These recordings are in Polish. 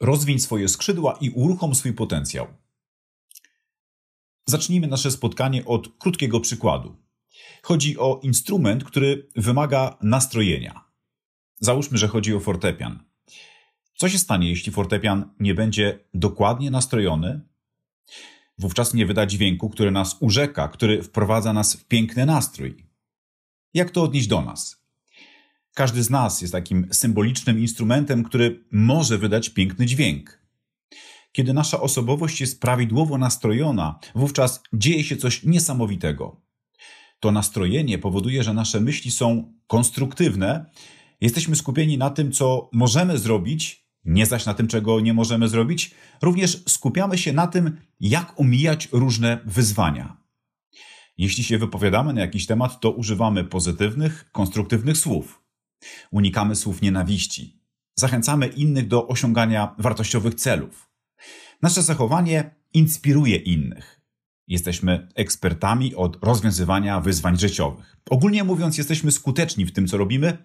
Rozwiń swoje skrzydła i uruchom swój potencjał. Zacznijmy nasze spotkanie od krótkiego przykładu. Chodzi o instrument, który wymaga nastrojenia. Załóżmy, że chodzi o fortepian. Co się stanie, jeśli fortepian nie będzie dokładnie nastrojony? Wówczas nie wyda dźwięku, który nas urzeka, który wprowadza nas w piękny nastrój. Jak to odnieść do nas? Każdy z nas jest takim symbolicznym instrumentem, który może wydać piękny dźwięk. Kiedy nasza osobowość jest prawidłowo nastrojona, wówczas dzieje się coś niesamowitego. To nastrojenie powoduje, że nasze myśli są konstruktywne, jesteśmy skupieni na tym, co możemy zrobić, nie zaś na tym, czego nie możemy zrobić. Również skupiamy się na tym, jak omijać różne wyzwania. Jeśli się wypowiadamy na jakiś temat, to używamy pozytywnych, konstruktywnych słów. Unikamy słów nienawiści. Zachęcamy innych do osiągania wartościowych celów. Nasze zachowanie inspiruje innych. Jesteśmy ekspertami od rozwiązywania wyzwań życiowych. Ogólnie mówiąc, jesteśmy skuteczni w tym, co robimy,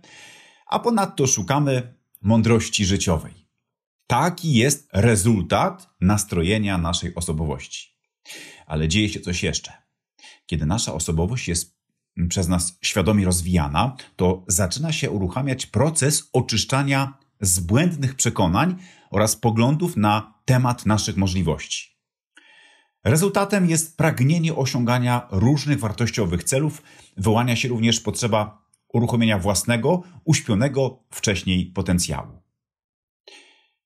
a ponadto szukamy mądrości życiowej. Taki jest rezultat nastrojenia naszej osobowości. Ale dzieje się coś jeszcze. Kiedy nasza osobowość jest przez nas świadomie rozwijana, to zaczyna się uruchamiać proces oczyszczania z błędnych przekonań oraz poglądów na temat naszych możliwości. Rezultatem jest pragnienie osiągania różnych wartościowych celów, wyłania się również potrzeba uruchomienia własnego, uśpionego wcześniej potencjału.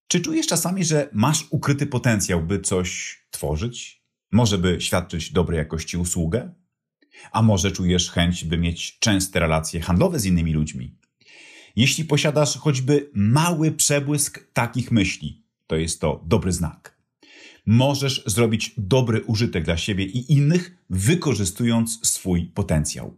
Czy czujesz czasami, że masz ukryty potencjał, by coś tworzyć? Może by świadczyć dobrej jakości usługę? A może czujesz chęć, by mieć częste relacje handlowe z innymi ludźmi? Jeśli posiadasz choćby mały przebłysk takich myśli, to jest to dobry znak. Możesz zrobić dobry użytek dla siebie i innych, wykorzystując swój potencjał.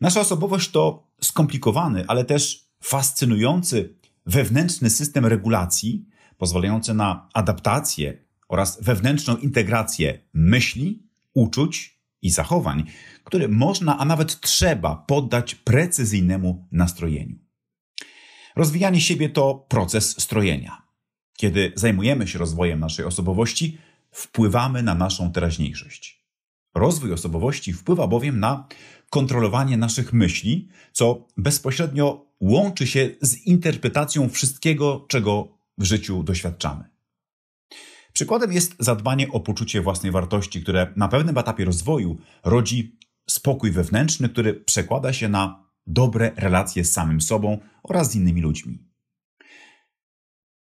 Nasza osobowość to skomplikowany, ale też fascynujący wewnętrzny system regulacji, pozwalający na adaptację oraz wewnętrzną integrację myśli, uczuć i zachowań, które można, a nawet trzeba poddać precyzyjnemu nastrojeniu. Rozwijanie siebie to proces strojenia. Kiedy zajmujemy się rozwojem naszej osobowości, wpływamy na naszą teraźniejszość. Rozwój osobowości wpływa bowiem na kontrolowanie naszych myśli, co bezpośrednio łączy się z interpretacją wszystkiego, czego w życiu doświadczamy. Przykładem jest zadbanie o poczucie własnej wartości, które na pewnym etapie rozwoju rodzi spokój wewnętrzny, który przekłada się na dobre relacje z samym sobą oraz z innymi ludźmi.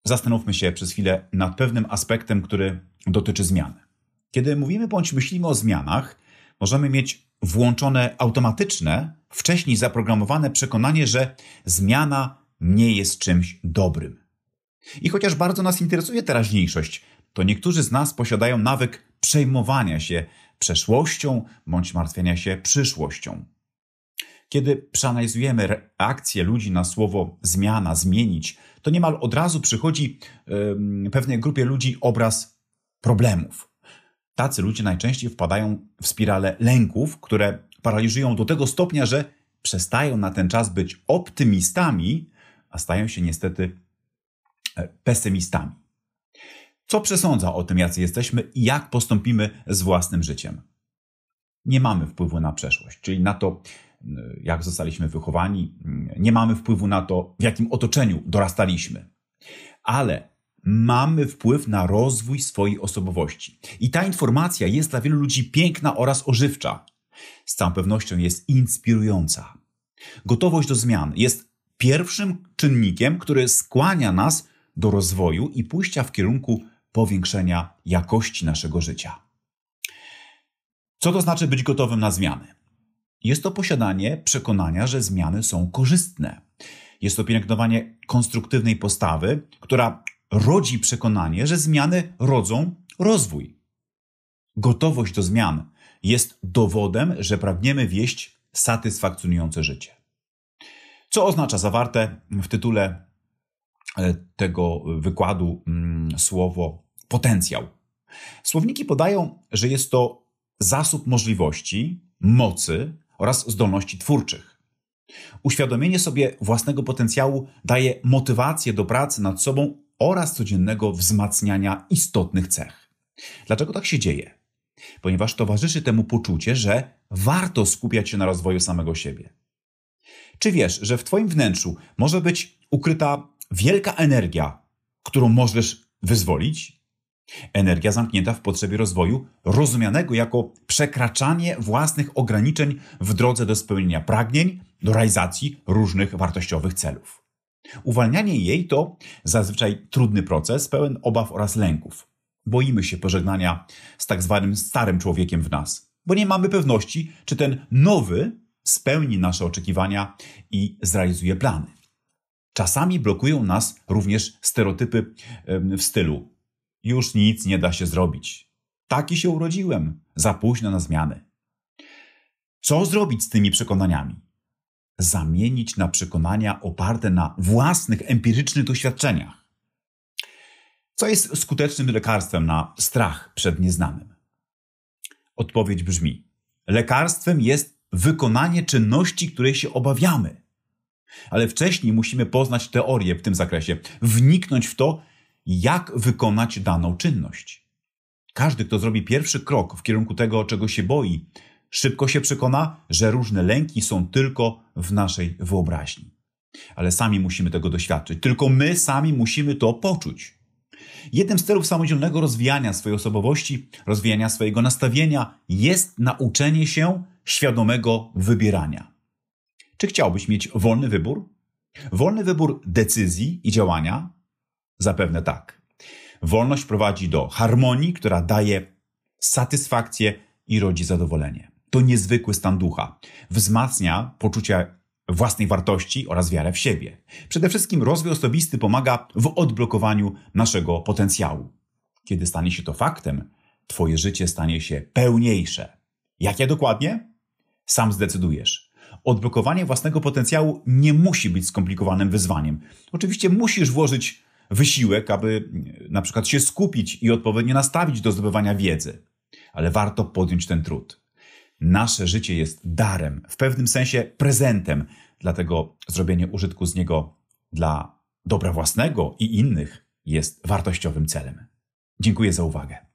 Zastanówmy się przez chwilę nad pewnym aspektem, który dotyczy zmian. Kiedy mówimy bądź myślimy o zmianach, możemy mieć włączone automatyczne, wcześniej zaprogramowane przekonanie, że zmiana nie jest czymś dobrym. I chociaż bardzo nas interesuje teraźniejszość, to niektórzy z nas posiadają nawyk przejmowania się przeszłością bądź martwienia się przyszłością. Kiedy przeanalizujemy reakcję ludzi na słowo zmiana, zmienić, to niemal od razu przychodzi yy, pewnej grupie ludzi obraz problemów. Tacy ludzie najczęściej wpadają w spirale lęków, które paraliżują do tego stopnia, że przestają na ten czas być optymistami, a stają się niestety e, pesymistami. Co przesądza o tym, jacy jesteśmy i jak postąpimy z własnym życiem? Nie mamy wpływu na przeszłość, czyli na to, jak zostaliśmy wychowani, nie mamy wpływu na to, w jakim otoczeniu dorastaliśmy. Ale mamy wpływ na rozwój swojej osobowości. I ta informacja jest dla wielu ludzi piękna oraz ożywcza. Z całą pewnością jest inspirująca. Gotowość do zmian jest pierwszym czynnikiem, który skłania nas do rozwoju i pójścia w kierunku powiększenia jakości naszego życia. Co to znaczy być gotowym na zmiany? Jest to posiadanie przekonania, że zmiany są korzystne. Jest to pielęgnowanie konstruktywnej postawy, która rodzi przekonanie, że zmiany rodzą rozwój. Gotowość do zmian jest dowodem, że pragniemy wieść satysfakcjonujące życie. Co oznacza zawarte w tytule e, tego wykładu mm, słowo potencjał? Słowniki podają, że jest to zasób możliwości, mocy oraz zdolności twórczych. Uświadomienie sobie własnego potencjału daje motywację do pracy nad sobą oraz codziennego wzmacniania istotnych cech. Dlaczego tak się dzieje? Ponieważ towarzyszy temu poczucie, że warto skupiać się na rozwoju samego siebie. Czy wiesz, że w Twoim wnętrzu może być ukryta wielka energia, którą możesz wyzwolić? Energia zamknięta w potrzebie rozwoju, rozumianego jako przekraczanie własnych ograniczeń w drodze do spełnienia pragnień, do realizacji różnych wartościowych celów. Uwalnianie jej to zazwyczaj trudny proces, pełen obaw oraz lęków. Boimy się pożegnania z tak zwanym starym człowiekiem w nas, bo nie mamy pewności, czy ten nowy spełni nasze oczekiwania i zrealizuje plany. Czasami blokują nas również stereotypy w stylu: już nic nie da się zrobić. Taki się urodziłem, za późno na zmiany. Co zrobić z tymi przekonaniami? Zamienić na przekonania oparte na własnych empirycznych doświadczeniach. Co jest skutecznym lekarstwem na strach przed nieznanym? Odpowiedź brzmi: lekarstwem jest wykonanie czynności, której się obawiamy. Ale wcześniej musimy poznać teorię w tym zakresie, wniknąć w to, jak wykonać daną czynność. Każdy, kto zrobi pierwszy krok w kierunku tego, czego się boi, szybko się przekona, że różne lęki są tylko w naszej wyobraźni. Ale sami musimy tego doświadczyć. Tylko my sami musimy to poczuć. Jednym z celów samodzielnego rozwijania swojej osobowości, rozwijania swojego nastawienia jest nauczenie się świadomego wybierania. Czy chciałbyś mieć wolny wybór? Wolny wybór decyzji i działania? Zapewne tak. Wolność prowadzi do harmonii, która daje satysfakcję i rodzi zadowolenie. To niezwykły stan ducha. Wzmacnia poczucie własnej wartości oraz wiarę w siebie. Przede wszystkim rozwój osobisty pomaga w odblokowaniu naszego potencjału. Kiedy stanie się to faktem, Twoje życie stanie się pełniejsze. Jakie dokładnie? Sam zdecydujesz. Odblokowanie własnego potencjału nie musi być skomplikowanym wyzwaniem. Oczywiście musisz włożyć wysiłek, aby na przykład się skupić i odpowiednio nastawić do zdobywania wiedzy, ale warto podjąć ten trud. Nasze życie jest darem, w pewnym sensie prezentem, dlatego zrobienie użytku z niego dla dobra własnego i innych jest wartościowym celem. Dziękuję za uwagę.